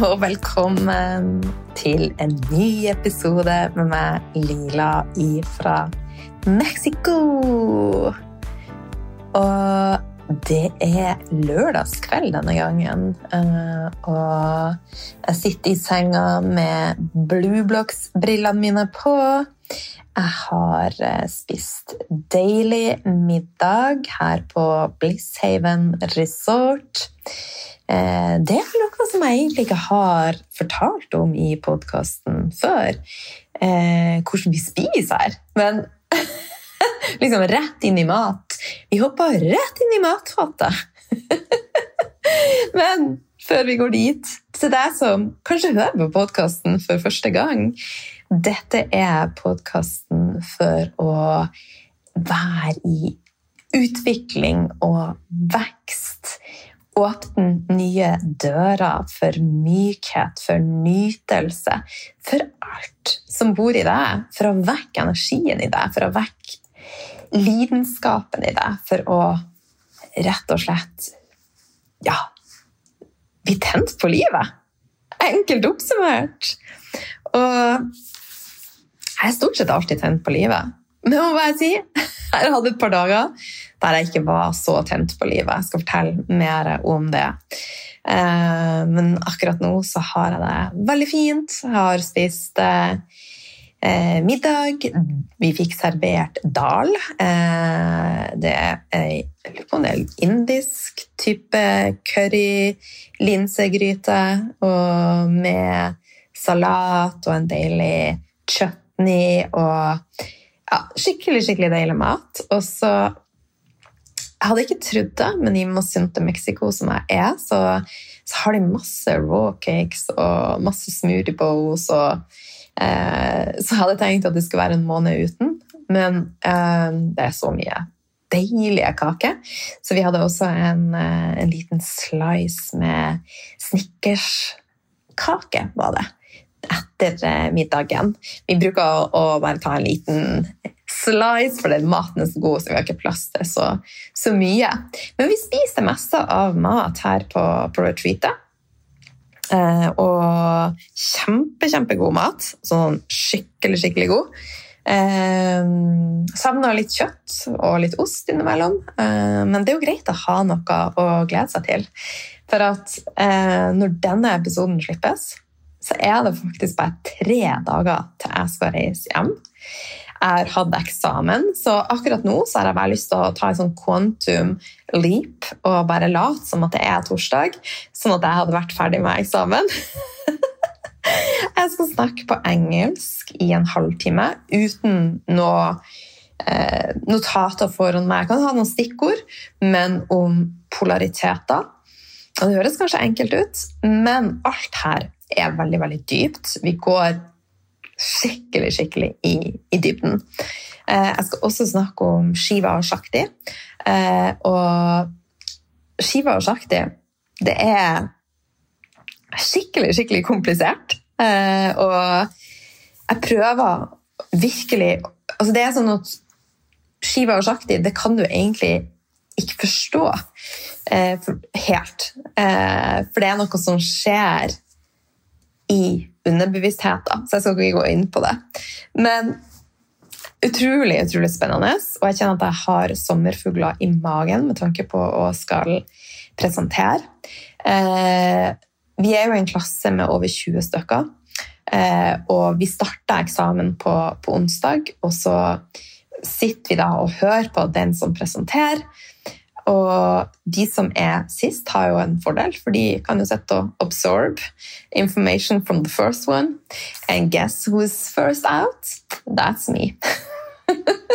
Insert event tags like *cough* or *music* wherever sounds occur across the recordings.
og velkommen til en ny episode med meg, Lila fra Mexico. Og det er lørdagskveld denne gangen, eh, og jeg sitter i senga med Blueblocks-brillene mine på. Jeg har eh, spist deilig middag her på Blisshaven Resort. Eh, det er noe som jeg egentlig ikke har fortalt om i podkasten før. Eh, hvordan vi spiser her. Men *laughs* liksom rett inn i mat. Vi hopper rett inn i matfatet. *laughs* Men før vi går dit, til deg som kanskje hører på podkasten for første gang Dette er podkasten for å være i utvikling og vekst åpne nye dører for mykhet, for nytelse, for alt som bor i deg, for å vekke energien i deg, for å vekke lidenskapen i deg, for å rett og slett ja, bli tent på livet. Enkelt oppsummert. Og jeg er stort sett alltid tent på livet. Men jeg må bare si, *laughs* jeg har hatt et par dager der jeg ikke var så tent på livet. Jeg skal fortelle mer om det. Eh, men akkurat nå så har jeg det veldig fint. Jeg har spist eh, middag. Vi fikk servert dal. Eh, det er en indisk type curry, linsegryte og med salat og en deilig chutney og ja, skikkelig, skikkelig deilig mat. Og så Jeg hadde ikke trodd det, men i Mosunte, Mexico, som jeg er, så, så, har de masse raw cakes og masse smoothie bowls. Og, eh, så jeg tenkt at det skulle være en måned uten, men eh, det er så mye deilige kaker. Så vi hadde også en, eh, en liten slice med snickerskake, var det etter eh, middagen. Vi bruker å, bare ta en liten slice, for den maten er så god, så vi har ikke plass til så, så mye. Men vi spiser meste av mat her på, på retreatet. Eh, og kjempe, kjempegod mat. Sånn skikkelig, skikkelig god. Eh, Savna litt kjøtt og litt ost innimellom. Eh, men det er jo greit å ha noe å glede seg til. For at eh, når denne episoden slippes, så er det faktisk bare tre dager til jeg skal reise hjem. Jeg har hatt eksamen, så akkurat nå så har jeg bare lyst til å ta en sånn quantum leap og bare late som at det er torsdag, sånn at jeg hadde vært ferdig med eksamen. *laughs* jeg skal snakke på engelsk i en halvtime uten noe eh, notater foran meg. Jeg kan ha noen stikkord, men om polariteter. Og det høres kanskje enkelt ut, men alt her er veldig, veldig dypt. Vi går skikkelig, skikkelig i, i dybden. Eh, jeg skal også snakke om Shiva og Shakti. Eh, og Shiva og Shakti, det er skikkelig, skikkelig komplisert. Eh, og jeg prøver virkelig Altså, det er sånn at Shiva og Shakti, det kan du egentlig ikke forstå helt. for det er noe som skjer i underbevisstheten, så jeg skal ikke gå inn på det. Men utrolig, utrolig spennende, og jeg kjenner at jeg har sommerfugler i magen med tanke på å skal presentere. Eh, vi er jo en klasse med over 20 stykker, eh, og vi starta eksamen på, på onsdag, og så sitter vi da og hører på den som presenterer. Og de som er sist, har jo en fordel, for de kan jo sette og absorb information from the first one. And guess who's first out? That's me. *laughs*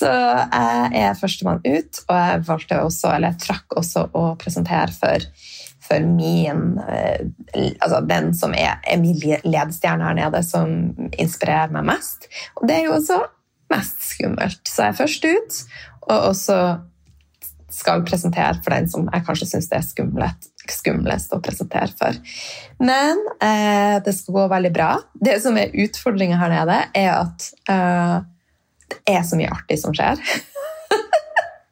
Så jeg er førstemann ut, og jeg valgte også, eller jeg trakk også å presentere for, for min eh, Altså den som er, er min ledestjerne her nede, som inspirerer meg mest. Og det er jo også mest skummelt. Så jeg er først ut, og også skal presentere for den som jeg kanskje syns er skumlest, skumlest, å presentere for. Men eh, det skal gå veldig bra. Det som er utfordringa her nede, er at eh, det er så mye artig som skjer. *laughs*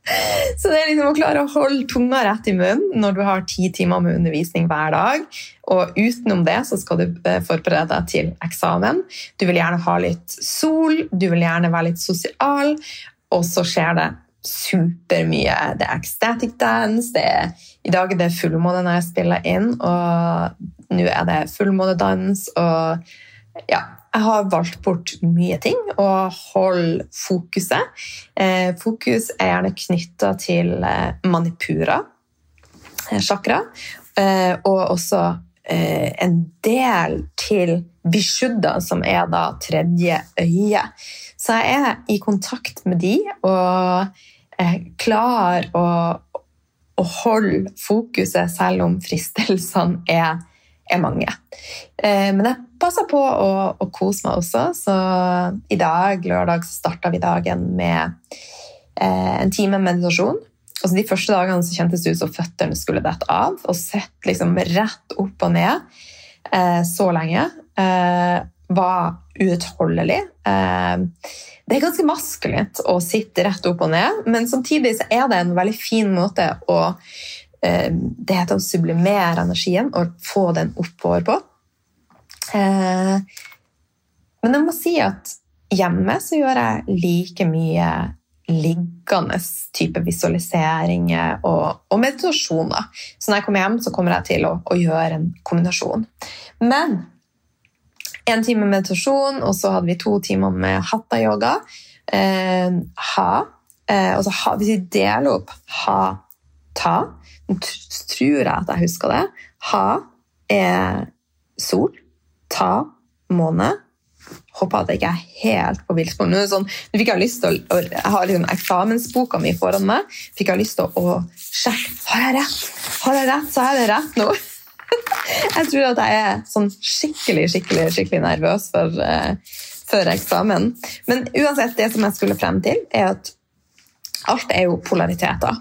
*laughs* Så det er liksom å klare å holde tunga rett i munnen når du har ti timer med undervisning hver dag. Og utenom det så skal du eh, forberede deg til eksamen. Du vil gjerne ha litt sol, du vil gjerne være litt sosial, og så skjer det supermye. Det er ecstatic dance, det er, i dag er det fullmåne når jeg spiller inn, og nå er det fullmånedans. Og ja, jeg har valgt bort mye ting og holder fokuset. Eh, fokus er gjerne knytta til eh, manipura, eh, chakra, og også en del til vishuddha, som er da tredje øye. Så jeg er i kontakt med de og klar å, å holde fokuset selv om fristelsene er, er mange. Men jeg passer på å, å, kose meg også, så i dag, lørdag, så starta vi dagen med eh, en time meditasjon. Altså de første dagene så kjentes det ut som føttene skulle dette av, og sett liksom rett opp og ned eh, så lenge. var uutholdelig. Det er ganske maskulint å sitte rett opp og ned, men samtidig er det en veldig fin måte å eh, det heter å sublimere energien og få den oppover på. Eh, men jeg må si at hjemme så gjør jeg like mye liggende type visualiseringer og, og meditasjoner. Så når jeg kommer hjem, så kommer jeg til å, å gjøre en kombinasjon. Men en time meditasjon, og så hadde vi to timer med hatta-yoga. Eh, ha. Eh, og ha, Hvis vi deler opp ha-ta tror jeg at jeg husker det. Ha er sol. Ta måne. Håper at jeg ikke er helt på villspor. Nå, sånn, nå fikk jeg lyst til å, Jeg har liksom eksamensboka mi foran meg. Fikk jeg lyst til å, sjekke har jeg rett. Har jeg rett, så er det rett nå. *laughs* Jeg tror at jeg er sånn skikkelig skikkelig, skikkelig nervøs for, uh, for eksamen. Men uansett, det som jeg skulle frem til, er at alt er jo polariteter.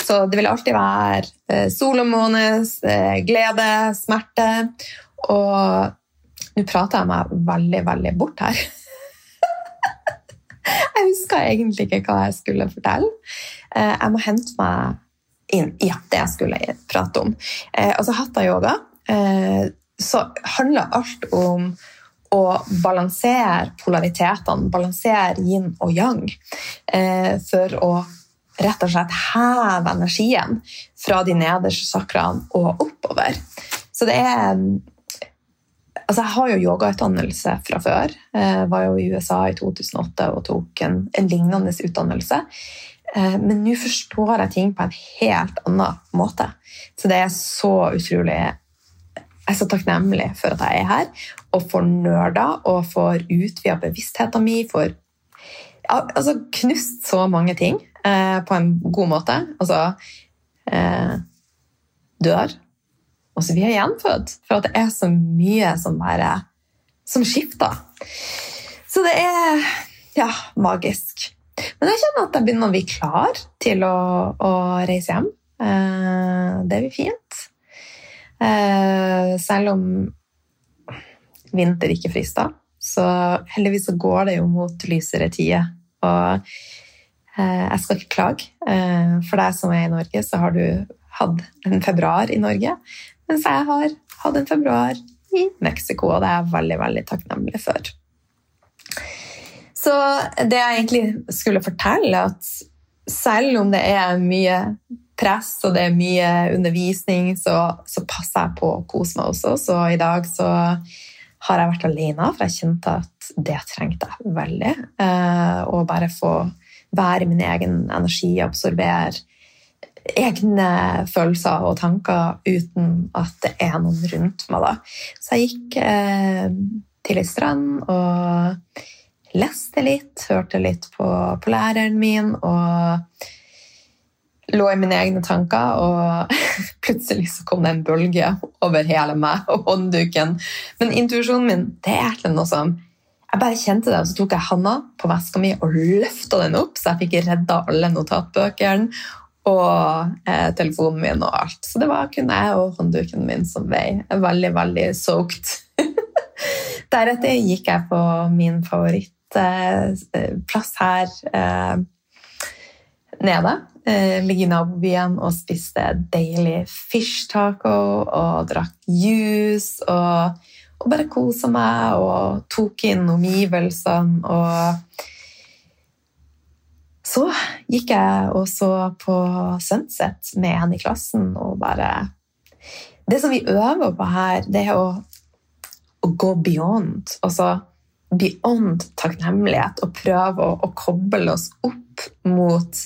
Så det vil alltid være uh, sol og måne, uh, glede, smerte. Og nå prater jeg meg veldig, veldig bort her. *laughs* jeg husker egentlig ikke hva jeg skulle fortelle. Jeg må hente meg inn i det jeg skulle prate om. Eh, altså Hatta-yoga eh, så handler alt om å balansere polaritetene, balansere yin og yang, eh, for å rett og slett heve energien fra de nederste sakraene og oppover. Så det er Altså, jeg har jo yogautdannelse fra før. Jeg var jo i USA i 2008 og tok en, en lignende utdannelse. Eh, men nå forstår jeg ting på en helt annen måte. Så det er så utrolig Jeg er så takknemlig for at jeg er her og får nerder og får utvida bevisstheten min. Får altså, knust så mange ting eh, på en god måte. Altså eh, Dør. Og så blir jeg gjenfødt. For det er så mye som bare Som skifter. Så det er ja, magisk. Men jeg kjenner at jeg begynner å bli klar til å, å reise hjem. Eh, det blir fint. Eh, selv om vinter ikke frister, så heldigvis så går det jo mot lysere tider. Og eh, jeg skal ikke klage. For deg som er i Norge, så har du hatt en februar i Norge, mens jeg har hatt en februar i Mexico, og det er jeg veldig, veldig takknemlig for. Så det jeg egentlig skulle fortelle, at selv om det er mye press og det er mye undervisning, så, så passer jeg på å kose meg også. Så i dag så har jeg vært alene, for jeg kjente at det trengte jeg veldig. Eh, å bare få være i min egen energi, absorbere egne følelser og tanker uten at det er noen rundt meg. Da. Så jeg gikk eh, til ei strand og leste litt, hørte litt på, på læreren min og lå i mine egne tanker, og *laughs* plutselig så kom det en bølge over hele meg og håndduken. Men intuisjonen min det er egentlig noe som Jeg bare kjente det, og så tok jeg handa på veska mi og løfta den opp, så jeg fikk redda alle notatbøkene og eh, telefonen min og alt. Så det var kun jeg og håndduken min som ble veldig, veldig soaked. *laughs* Deretter gikk jeg på min favoritt Eh, plass her eh, nede. Eh, ligge i nabobyen og spiste deilig fish taco og drakk juice og, og bare kosa meg og tok inn omgivelsene og så gikk jeg og så på Sunset med henne i klassen og bare Det som vi øver på her, det er å, å gå beyond. Altså beyond takknemlighet og prøve å, å koble oss opp mot,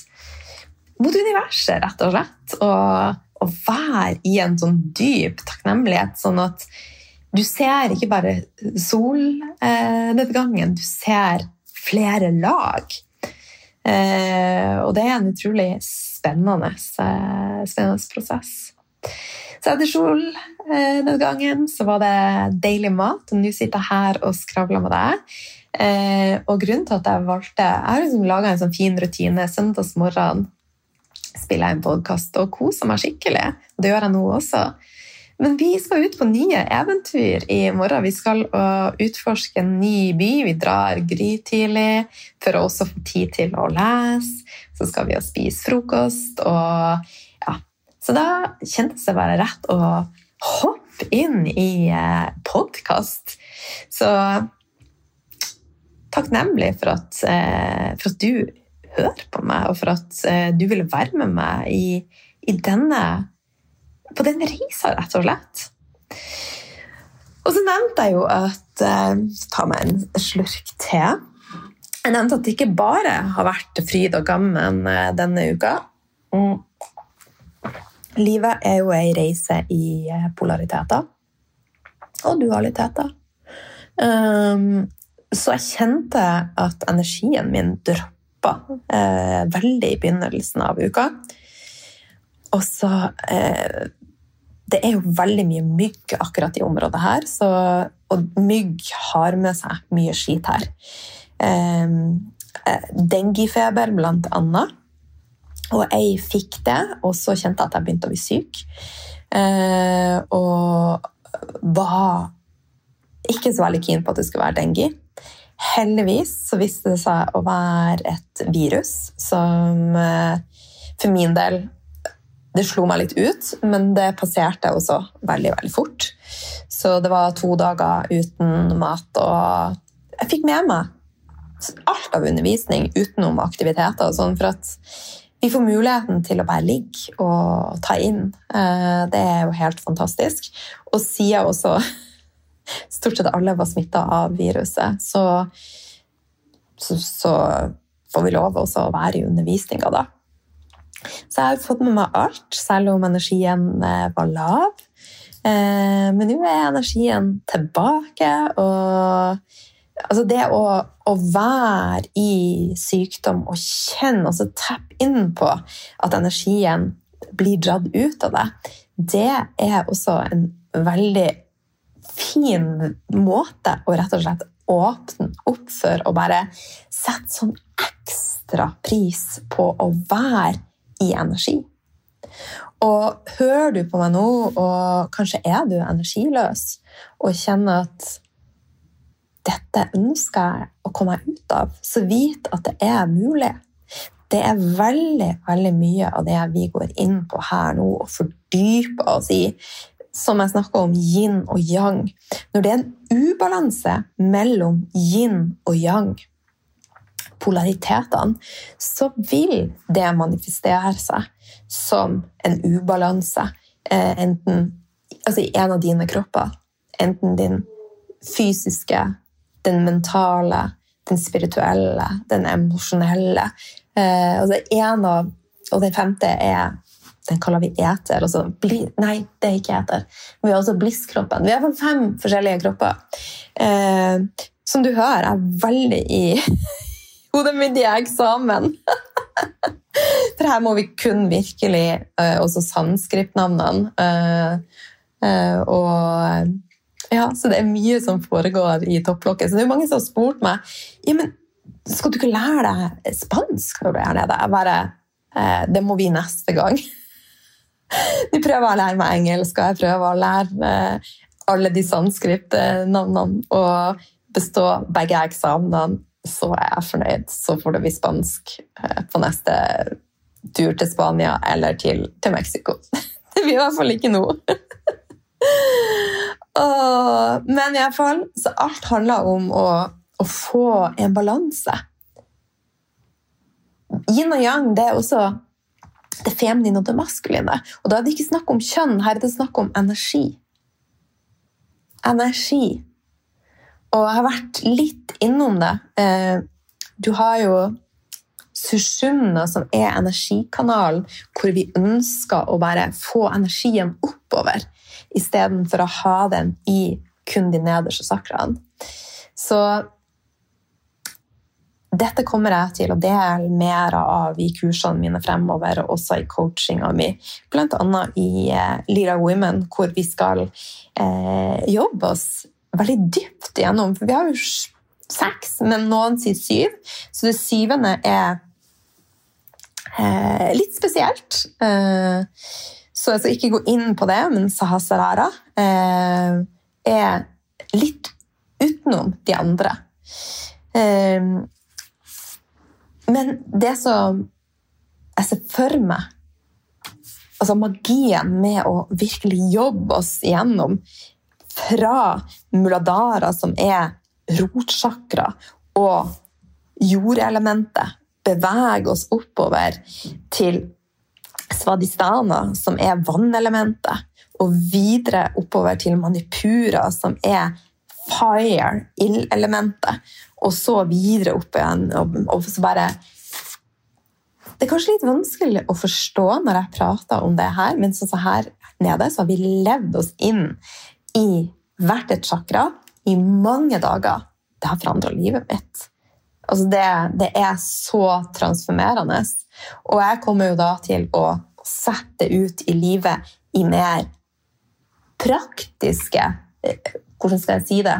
mot universet, rett og slett. Og, og være i en sånn dyp takknemlighet, sånn at du ser ikke bare solnedgangen, du ser flere lag. Eh, og det er en utrolig spennende, eh, spennende prosess. Så etter solnedgangen så var det deilig mat, og nå sitter jeg her og skravler med deg. Eh, og grunnen til at jeg valgte Jeg har liksom laga en sånn fin rutine. Søndagsmorgen spiller jeg en podkast og koser meg skikkelig. Det gjør jeg nå også. Men vi skal ut på nye eventyr i morgen. Vi skal utforske en ny by. Vi drar grytidlig for å også få tid til å lese. Så skal vi spise frokost. Og, ja. Så da kjentes det bare rett å hoppe inn i eh, podkast. Så takknemlig for at, eh, for at du hører på meg, og for at eh, du ville være med meg i, i denne på den reisa, rett og slett. Og så nevnte jeg jo at eh, Ta meg en slurk te. Jeg nevnte at det ikke bare har vært fryd og gammen eh, denne uka. Mm. Livet er jo ei reise i eh, polariteter og dualiteter. Um, så jeg kjente at energien min droppa eh, veldig i begynnelsen av uka. Og så eh, det er jo veldig mye mygg akkurat i området her, så, og mygg har med seg mye skit her. Um, Denguefeber, blant annet. Og jeg fikk det, og så kjente jeg at jeg begynte å bli syk. Uh, og var ikke så veldig keen på at det skulle være dengue. Heldigvis så viste det seg å være et virus som uh, for min del det slo meg litt ut, men det passerte også veldig, veldig fort. Så det var to dager uten mat, og jeg fikk med meg alt av undervisning utenom aktiviteter. sånn, for at vi får muligheten til å bare ligge og ta inn. Eh, det er jo helt fantastisk. Og siden også *laughs* stort sett alle var smitta av viruset, så, så, så, får vi lov også å være i undervisninga da. Så jeg har fått med meg alt, selv om energien eh, var lav. Eh, men nå er energien tilbake, og altså det å, å, være i sykdom og kjenne, altså tappe inn på at energien blir dratt ut av deg, det er også en veldig fin måte å rett og slett åpne opp for å bare sette sånn ekstra pris på å være i energi. Og hører du på meg nå, og kanskje er du energiløs, og kjenner at dette ønsker jeg å komme meg ut av, så vit at det er mulig. Det er veldig, veldig mye av det vi går inn på her nå og fordyper oss i, som jeg snakka om yin og yang. Når det er en ubalanse mellom yin og yang, polaritetene, så vil det manifestere seg som en ubalanse eh, enten, altså i en av dine kropper. Enten din fysiske, den mentale, den spirituelle, den emosjonelle. Eh, og, det ene og den femte er den kaller vi eter. Altså, bli, nei, det er ikke eter. Vi har også blisskroppen. Vi har fem forskjellige kropper. Eh, som du hører, er veldig i *laughs* hodemyndige eksamen. *laughs* For her må vi kun virkelig uh, også sanskritnavnene. Uh, uh, og ja, Så det er mye som foregår i topplokket. Så det er mange som har spurt meg ja, men skal du ikke lære deg spansk når du er her nede. Jeg bare, det må vi neste gang. *laughs* De prøver å lære meg engelsk, og jeg prøver å lære alle de sanskrit-navnene og bestå begge eksamenene så er jeg fornøyd. Så får det bli spansk eh, på neste tur til Spania eller til, til Mexico. *laughs* Det blir i hvert fall ikke nå. *laughs* Men i hvert fall, så alt handler om å, å få en balanse. Yin og yang det er også det feminine og det maskuline. Og da er det ikke snakk om kjønn, her er det snakk om energi. Energi. Og jeg har vært litt innom det. Eh, du har jo Sushumna, som er energikanalen, hvor vi ønsker å bare få energien oppover istedenfor å ha den i kun de nederste sakraene. Så dette kommer jeg til å dele mer av i kursene mine fremover, og også i coachinga mi, bl.a. i eh, Lira Women, hvor vi skal eh, jobbe oss veldig dypt igjennom. For vi har jo seks, men noen sier syv. Så det syvende er eh, litt spesielt. Eh, så jeg skal ikke gå inn på det, men Sahasrara eh, er litt utenom de andre. Eh, men det som jeg ser for meg Altså magien med å virkelig jobbe oss igjennom fra muladara, som er rotsjakra, og jordelementet, bevege oss oppover til svadistana, som er vannelementet, og videre oppover til manipura, som er fire, ildelementet og så videre opp igjen. Og, og så bare Det er kanskje litt vanskelig å forstå når jeg prater om det her, men sånn så her nede så har vi levd oss inn i hvert et chakra i mange dager. Det har forandra livet mitt. Altså det, det, er så transformerende. Og jeg kommer jo da til å sette ut i livet i mer praktiske eh, Hvordan skal jeg si det?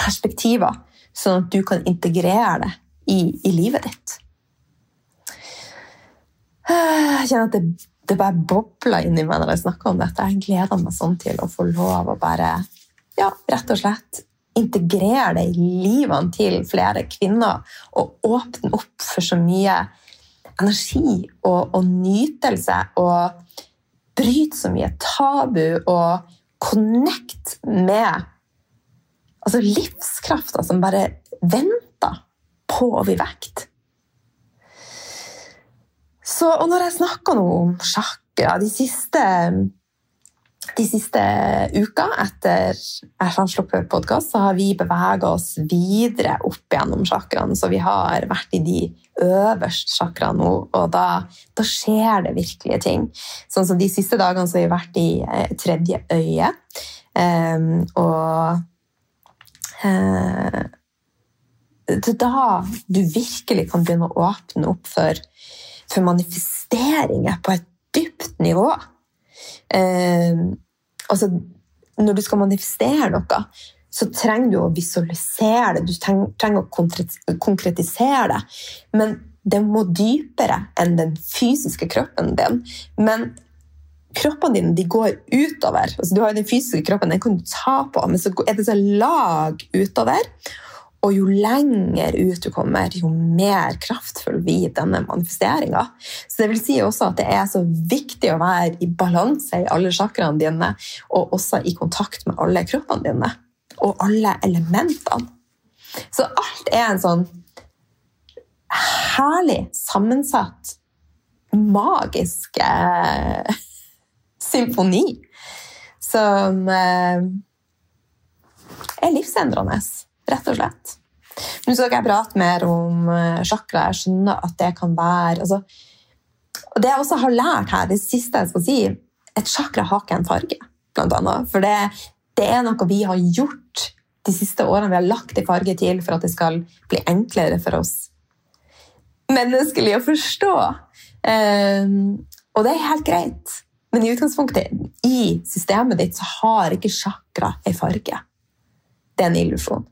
Perspektiver sånn at du kan integrere det i, i livet ditt. Jeg kjenner at det, det bare bobler inni meg når jeg snakker om dette. Jeg gleder meg sånn til å få lov å bare ja, rett og slett integrere det i livene til flere kvinner og åpne opp for så mye energi og, og nytelse og bryte så mye tabu og connect med altså livskrafta som bare venter på å bli vekt. Så, og når jeg snakker nå om sjakra, de siste, de siste uka etter jeg har sluppet podkast, så har vi bevega oss videre opp gjennom sjakraene. Så vi har vært i de øverste sjakraene nå, og da, da, skjer det virkelige ting. Sånn som De siste dagene så har vi vært i eh, tredje øye. Um, og eh, Det er da du virkelig kan begynne å åpne opp for, for manifesteringer på et dypt nivå. Eh, altså, når du skal manifestere noe, så trenger du å visualisere det, du trenger å konkretisere det. Men det må dypere enn den fysiske kroppen din. Men kroppene dine de går utover. Altså, du har jo Den fysiske kroppen den kan du ta på, men så er det så lag utover. Og jo lenger ut du kommer, jo mer kraftfull blir denne manifesteringa. Så det vil si også at det er så viktig å være i balanse i alle chakraene dine, og også i kontakt med alle kroppene dine. Og alle elementene. Så alt er en sånn herlig sammensatt, magisk eh, symfoni som eh, er livsendrende, rett og slett. Nå skal ikke jeg prate mer om eh, chakra. Jeg skjønner at det kan være altså, Det jeg også har lært her, det siste jeg skal si Et chakra har ikke en farge, blant annet. For det, det er noe vi har gjort de siste årene. Vi har lagt en farge til for at det skal bli enklere for oss menneskelig å forstå. Um, og det er helt greit. Men i utgangspunktet, i systemet ditt, så har ikke chakra en farge. Det er en illusjon.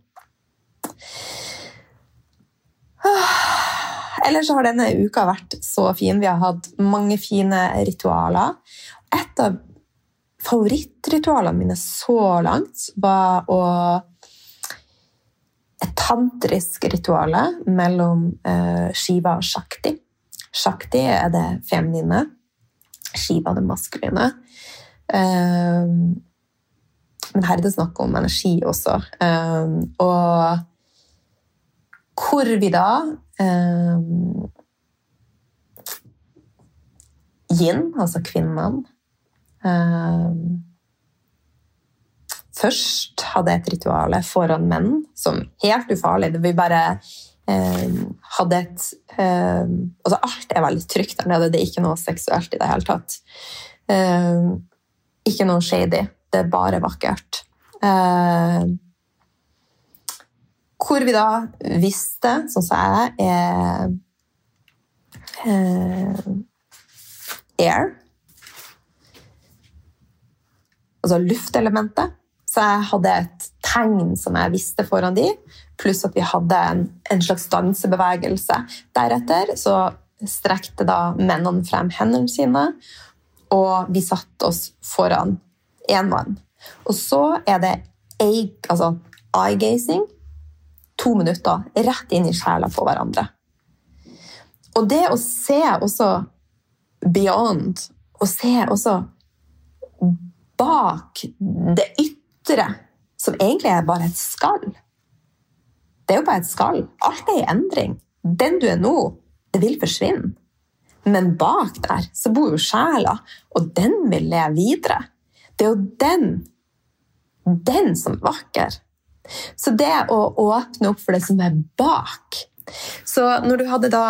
Ellers har denne uka vært så fin. Vi har hatt mange fine ritualer. Et av favorittritualene mine så langt var å et tantrisk ritual mellom uh, Shiva og Shakti. Shakti er det feminine. Shiva det maskuline. Um, men her er det snakk om energi også. Um, og hvor vi da eh, Yin, altså kvinnene eh, Først hadde et ritual foran menn som helt ufarlig. Vi bare um, hadde et altså Alt er veldig trygt der nede. Det er ikke noe seksuelt i det hele tatt. ikke noe shady. Det er bare vakkert. Eh, hvor vi da visste, sånn som jeg, er eh, air. Altså luftelementet. Så jeg hadde et tegn som jeg visste foran de, pluss at vi hadde en, en slags dansebevegelse. Deretter så strekte da mennene frem hendene sine, og vi satte oss foran én mann. Og så er det altså eye-gazing. To minutter rett inn i sjela på hverandre. Og det å se også beyond, å se også bak det ytre, som egentlig er bare et skall Det er jo bare et skall. Alt er i endring. Den du er nå, det vil forsvinne. Men bak der så bor jo sjela, og den vil leve videre. Det er jo den den som er vakker. Så det å åpne opp for det som er bak Så når du hadde da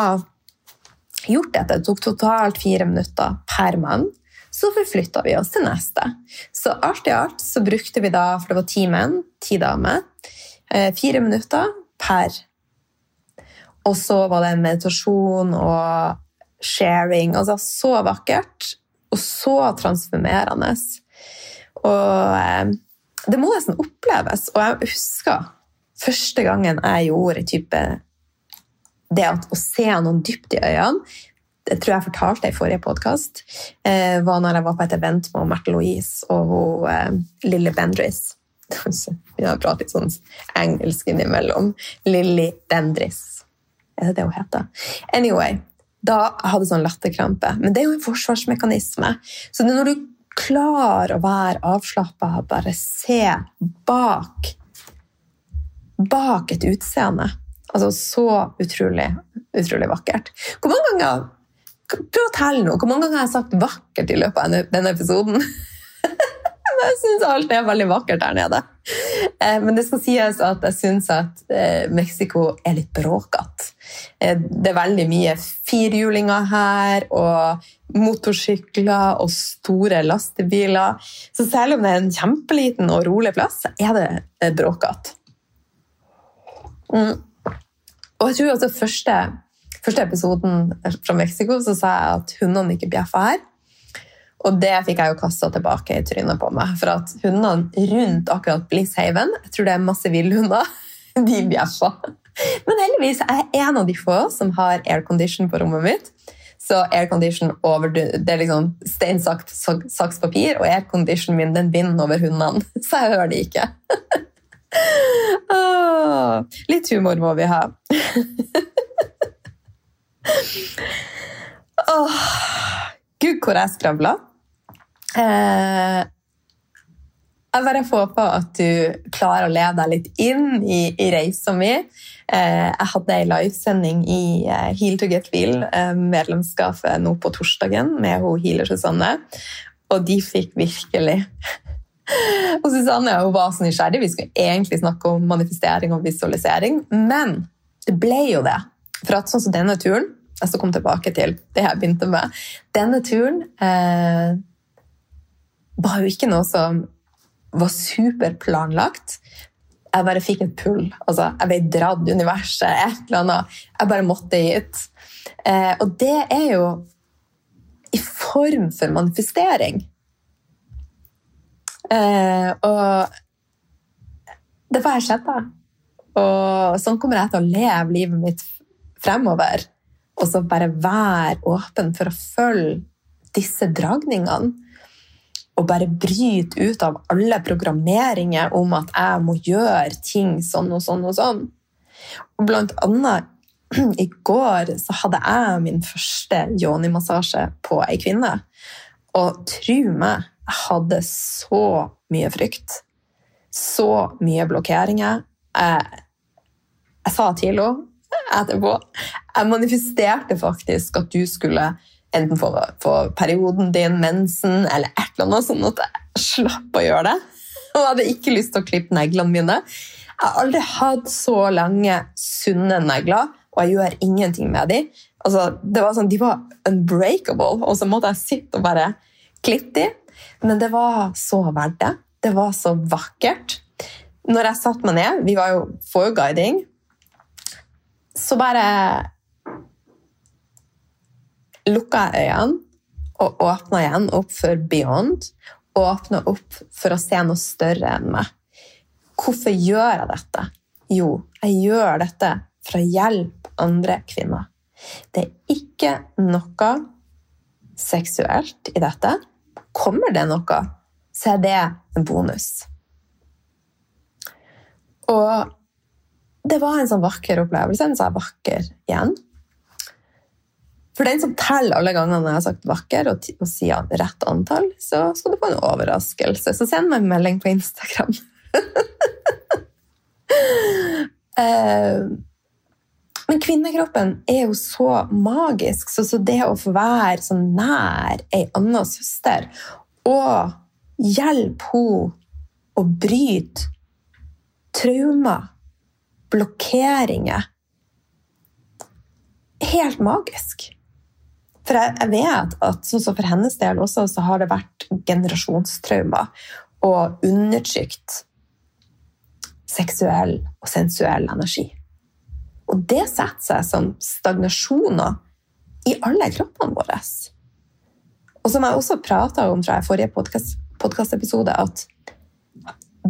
gjort dette, det tok totalt fire minutter per mann, så forflytta vi oss til neste. Så alt i alt så brukte vi da, for det var ti menn, ti damer, eh, fire minutter per. Og så var det meditasjon og sharing. Altså så vakkert og så transformerende. Og eh, det må nesten oppleves. Og jeg husker første gangen jeg gjorde type det at å se noen dypt i øynene det tror jeg fortalte i forrige podkast, eh, var når jeg var på et event med Märtha Louise og hun, eh, Lille Bendris. *laughs* Vi har pratet sånn engelsk innimellom. Lilly Bendris. Er det det hun heter? Anyway, da hadde jeg sånn latterkrampe. Men det er jo en forsvarsmekanisme. Så når du Klar å være avslappa, bare se bak Bak et utseende. Altså så utrolig, utrolig vakkert. Hvor mange ganger Prøv å telle nå. Hvor mange ganger har jeg sagt 'vakkert' i løpet av denne episoden? *laughs* jeg syns alt er veldig vakkert der nede. Eh, men det skal sies at jeg syns at eh, Mexico er litt bråkete. Eh, det er veldig mye firhjulinger her, og motorsykler og store lastebiler. Så selv om det er en kjempeliten og rolig plass, så er det bråkete. Mm. Og jeg tror også første, første episoden fra Mexico så sa jeg at hundene ikke bjeffa her. Og det fikk jeg jo kasta tilbake i trynet på meg. For at hundene rundt akkurat Blisshaven, jeg tror det er masse villhunder, *laughs* de bjeffa. Men heldigvis er jeg en av de få som har aircondition på rommet mitt. Så aircondition over, det er liksom stein, saks, papir, og airconditionen min den vinner over hundene. *laughs* Så jeg hører de ikke. *laughs* litt humor må vi ha. Gud, hvor jeg skravla. Eh, jeg bare håper at du klarer å leve deg litt inn i, i reisa mi. Eh, jeg hadde ei livesending i eh, Heal to get real, medlemskapet nå på torsdagen med hun healer Susanne, og de fikk virkelig *laughs* og Susanne hun var så nysgjerrig. Vi skulle egentlig snakke om manifestering og visualisering, men det ble jo det. For at sånn som denne turen Jeg skal komme tilbake til det jeg begynte med. Denne turen eh, var jo ikke noe som var superplanlagt. Jeg bare fikk et pull. Altså, jeg ble dratt universet, et eller annet. Jeg bare måtte hit. Eh, og det er jo i form for manifestering. Eh, og det får skjedde. Og sånn kommer jeg til å leve livet mitt fremover. Og så bare være åpen for å følge disse dragningene å bare bryte ut av alle programmeringer om at jeg må gjøre ting sånn og sånn og sånn. Og blant annet *clears throat* i går så hadde jeg min første yoni-massasje på ei kvinne. Og tro meg, jeg hadde så mye frykt. Så mye blokkeringer. Jeg, jeg sa til henne etterpå Jeg manifesterte faktisk at du skulle enten få, få perioden din, mensen eller eller sånn at jeg slapp å gjøre det. Og hadde ikke lyst til å klippe neglene mine. Jeg har aldri hatt så lange, sunne negler, og jeg gjør ingenting med dem. Altså, det var sånn, de var unbreakable, og så måtte jeg sitte og bare klippe dem. Men det var så verdt det. Det var så vakkert. Når jeg satte meg ned Vi var jo for guiding. Så bare lukka jeg øynene og åpna igjen opp for Beyond. Åpna opp for å se noe større enn meg. Hvorfor gjør jeg dette? Jo, jeg gjør dette for å hjelpe andre kvinner. Det er ikke noe seksuelt i dette. Kommer det noe, så er det en bonus. Og det var en sånn vakker opplevelse. En sånn vakker igjen. For den som teller alle gangene jeg har sagt 'vakker' og, og sier rett antall, så skal du få en overraskelse. Så send meg en melding på Instagram. *laughs* Eh, men kvinnekroppen er jo så magisk, så, så det å få være så nær ei anna søster og hjelpe henne å bryte traumer, blokkeringer Helt magisk. For jeg, vet at sånn som for hennes del også, så har det vært generasjonstraumer og undertrykt seksuell og sensuell energi. Og det setter seg som stagnasjoner i alle kroppene våre. Og som jeg også prata om fra forrige podkastepisode, at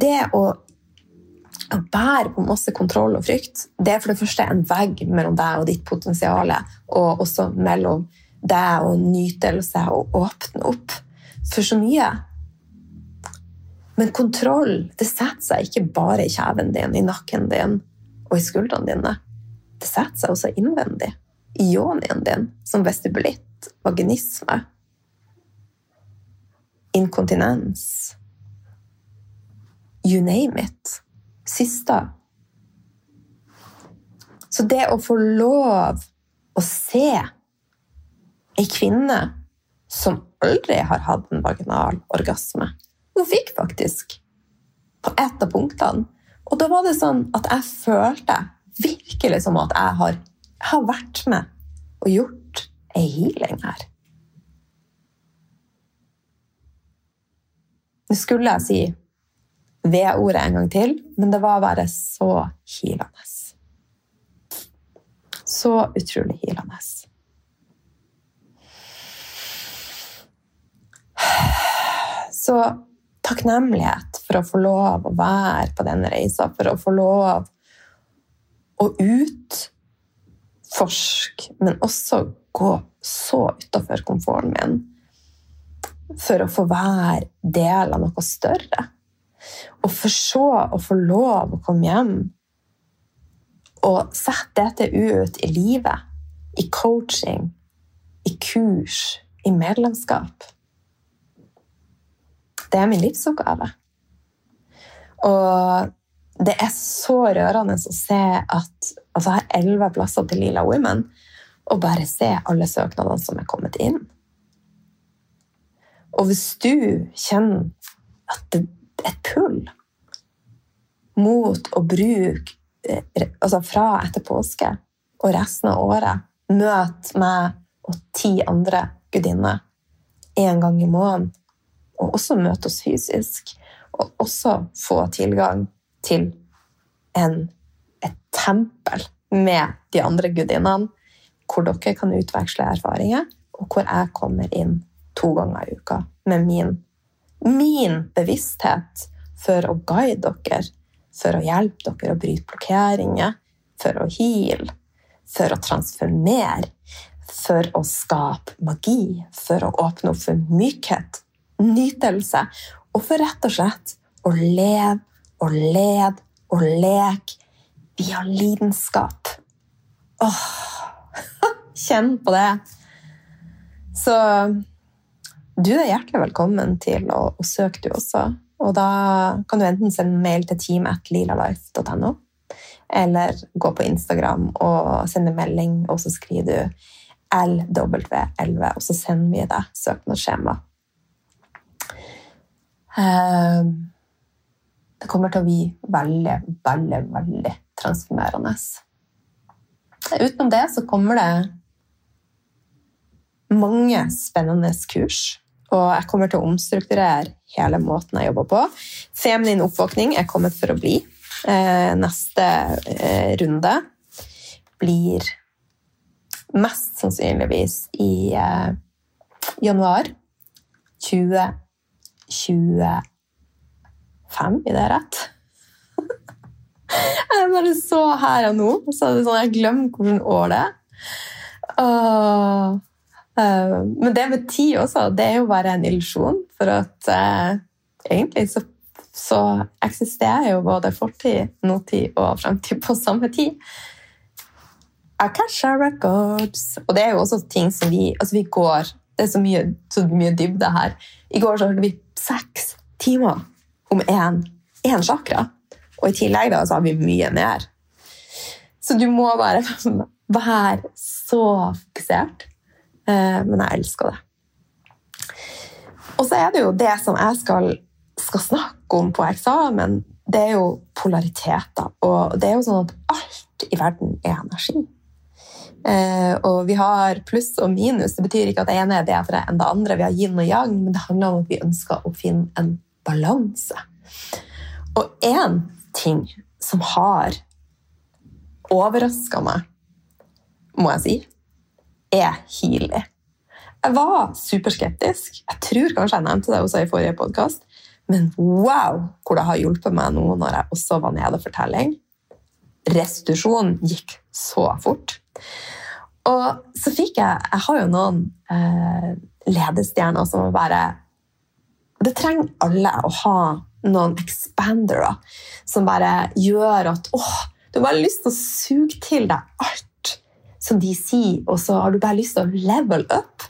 det å, å bære på masse kontroll og frykt, det er for det første en vegg mellom deg og ditt potensial, og også mellom deg og nytelse og åpne opp for så mye. Men kontroll det setter seg ikke bare i kjeven din, i nakken din og i skuldrene dine. Det setter seg også innvendig, i yonien din, som vestibulitt, vaginisme, inkontinens You name it. Siste. Så det å få lov å se ei kvinne som aldri har hatt en vaginal orgasme hun fikk faktisk på ett av punktene. Og da var det sånn at jeg følte virkelig som at jeg har, har vært med og gjort ei healing her. Nå skulle jeg si V-ordet en gang til, men det var bare så healende. Så utrolig healende. Så takknemlighet for å få lov å være på denne reisa, for å få lov å utforske, men også gå så utafor komforten min. For å få være del av noe større. Og for så å få lov å komme hjem og sette dette ut i livet. I coaching, i kurs, i medlemskap. Det er min livsoppgave. Og det er så rørende å se at altså jeg har elleve plasser til Lila Women, og bare se alle søknadene som er kommet inn. Og hvis du kjenner at det er et pull mot å bruke altså fra etter påske og resten av året Møt meg og ti andre gudinner én gang i måneden og også møte oss fysisk. Og også få tilgang til en, et tempel med de andre gudinnene, hvor dere kan utveksle erfaringer, og hvor jeg kommer inn to ganger i uka med min, min bevissthet for å guide dere, for å hjelpe dere å bryte blokkeringer, for å heale, for å transformere, for å skape magi, for å åpne opp for mykhet, nytelse, og for rett og slett å leve og lede og leke via lidenskap. åh, *laughs* Kjenn på det. Så du er hjertelig velkommen til å, å søke, du også. Og da kan du enten sende mail til team.lilalife.no, eller gå på Instagram og sende melding, og så skriver du LW11, og så sender vi deg søknadsskjema. Ehm, det kommer til å bli veldig, veldig, veldig transformerende. Utenom det så kommer det mange spennende kurs. Og jeg kommer til å omstrukturere hele måten jeg jobber på. Feminin oppvåkning er kommet for å bli. Ehm, neste eh, runde blir mest sannsynligvis i eh, januar 2021 25, i det rett? *laughs* jeg er bare så her og nå. Så sånn, jeg glemmer hvilket år det er. Eh, men det med tid også, det er jo bare en illusjon. For at eh, egentlig så, så, eksisterer jo både fortid, nåtid og fremtid på samme tid. Akasha Records. Og det er jo også ting som vi Altså, vi går Det er så mye, så mye dybde her. I går så hørte vi seks timer om én chakra. Og i tillegg da, så har vi mye mer. Så du må bare *laughs* være så fokusert. Eh, men jeg elsker det. Og så er det jo det som jeg skal, skal snakke om på eksamen, det er jo polariteter. Og det er jo sånn at alt i verden er energi. Eh, og vi har pluss og minus. Det betyr ikke at det ene er bedre enn det andre. Vi har yin og yang, men det handler om at vi ønsker å finne en balanse. Og én ting som har overraska meg, må jeg si, er Healy. Jeg var superskeptisk. Jeg tror kanskje jeg nevnte det også i forrige podkast. Men wow, hvor det har hjulpet meg nå når jeg også var nede for telling. Restitusjonen gikk så fort. Og så fikk jeg Jeg har jo noen eh, ledestjerner som bare Det trenger alle å ha noen expandere som bare gjør at åh, du har lyst til å suge til deg alt som de sier, og så har du bare lyst til å level up.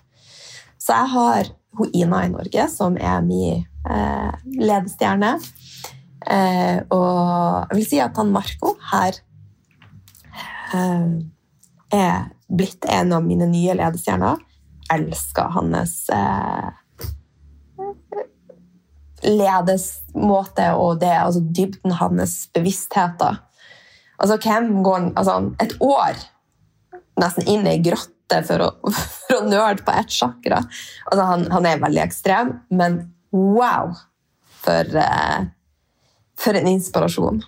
Så jeg har hun Ina i Norge, som er min eh, ledestjerne. Eh, og jeg vil si at han Marco her eh, er blitt en av mine nye ledestjerner. Elsker hans eh, ledesmåte og det, altså dybden hans bevisstheter. Altså, hvem går altså, et år nesten inn i ei grotte for å, å nerde på ett sjakra? Altså, han, han, er veldig ekstrem, men wow! For, eh, for en inspirasjon.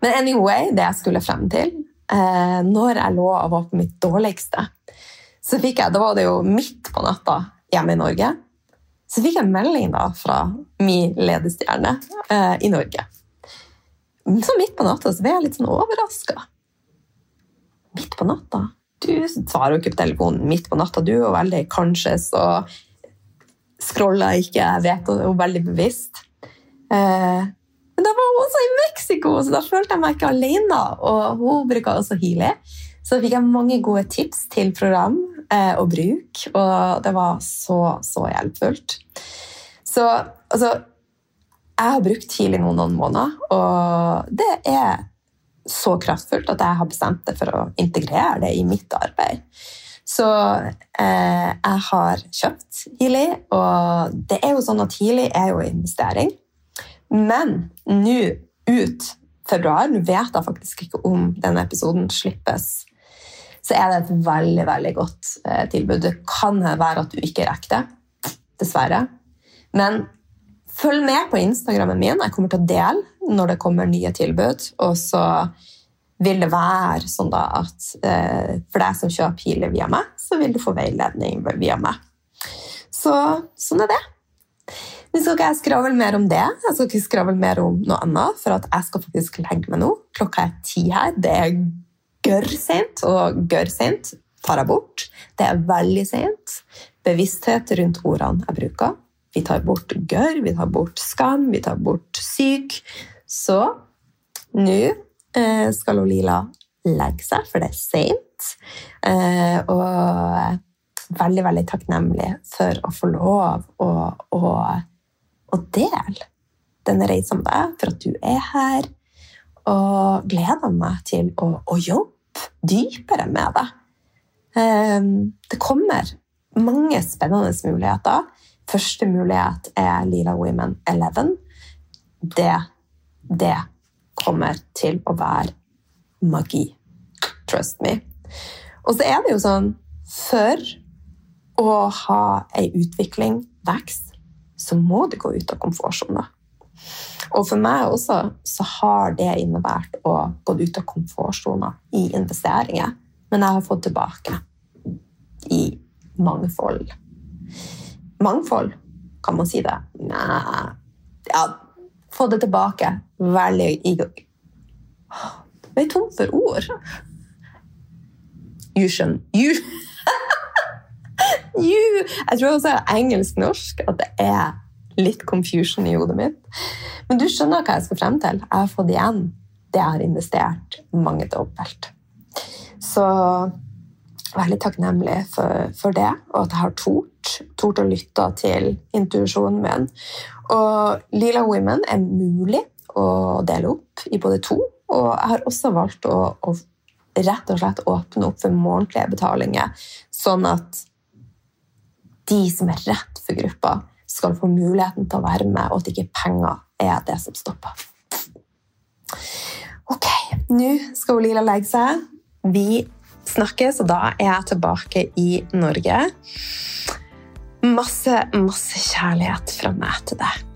Men anyway, det jeg skulle frem til uh, Når jeg lå og var på mitt dårligste, så fikk jeg, da var det jo midt på natta hjemme i Norge så fikk jeg en melding da fra min ledestjerne eh, i Norge. Så midt på natta så ble jeg litt sånn overraska. Midt på natta? Du svarer jo ikke på telefonen midt på natta. Du er jo veldig conscious og scroller ikke, jeg vet og er veldig bevisst. Uh, men da var hun også i Mexico, så da følte jeg meg ikke alene. Og hun bruker også Healy. Så fikk jeg mange gode tips til program eh, og bruk, og det var så, så hjelpfullt. Så altså Jeg har brukt Healy nå noen måneder, og det er så kraftfullt at jeg har bestemt det for å integrere det i mitt arbeid. Så eh, jeg har kjøpt Healy, og det er jo sånn at Healy er jo investering. Men nå ut februar, nå vet jeg faktisk ikke om denne episoden slippes så er det et veldig veldig godt eh, tilbud. Det kan være at du ikke rekker det, dessverre. Men følg med på Instagrammen min. Jeg kommer til å dele når det kommer nye tilbud. Og så vil det være sånn da at eh, for deg som kjøper piler via meg, så vil du få veiledning via meg. Så sånn er det. Nå skal ikke jeg skravle mer om det, jeg skal ikke skravle mer om noe annet, for at jeg skal faktisk legge meg nå. Klokka er ti her. Det er gørr sent, og gørr sent tar jeg bort. Det er veldig sent. Bevissthet rundt ordene jeg bruker. Vi tar bort gørr, vi tar bort skam, vi tar bort syk. Så nå eh, skal Lila legge seg, for det er seint. Eh, og veldig, veldig takknemlig for å få lov å, å, å dele denne reisen med deg, for at du er her. Og gleder meg til å, å jobbe dypere med deg. Eh, det kommer mange spennende muligheter. Første mulighet er Lila Women 11. Det, det kommer til å være magi. Trust me. Og så er det jo sånn For å ha ei utvikling, vekst, så må du gå ut av komfortsona. Og for meg også så har det innebært å gå ut av komfortsona i investeringer. Men jeg har fått tilbake i mangfold. Mangfold, kan man si det? Nei Ja, få det tilbake. Veldig Jeg er tom for ord. You shouldn't. you. You. Jeg tror også engelsk-norsk at det er litt confusion i hodet mitt. Men du skjønner hva jeg skal frem til. Jeg har fått igjen det jeg har investert mange dobbelt. Så veldig takknemlig for, for, det, og at jeg har tort, tort å lytte til intuisjonen min. Og Lila Women er mulig å dele opp i både to, og jeg har også valgt å, å rett og slett åpne opp for månedlige betalinger, sånn at de som er rett for gruppa, skal få muligheten til å være med, og at ikke penger er det som stopper. Ok, nå skal Lila legge seg. Vi snakkes, og da er jeg tilbake i Norge. Masse, masse kjærlighet fra meg til deg.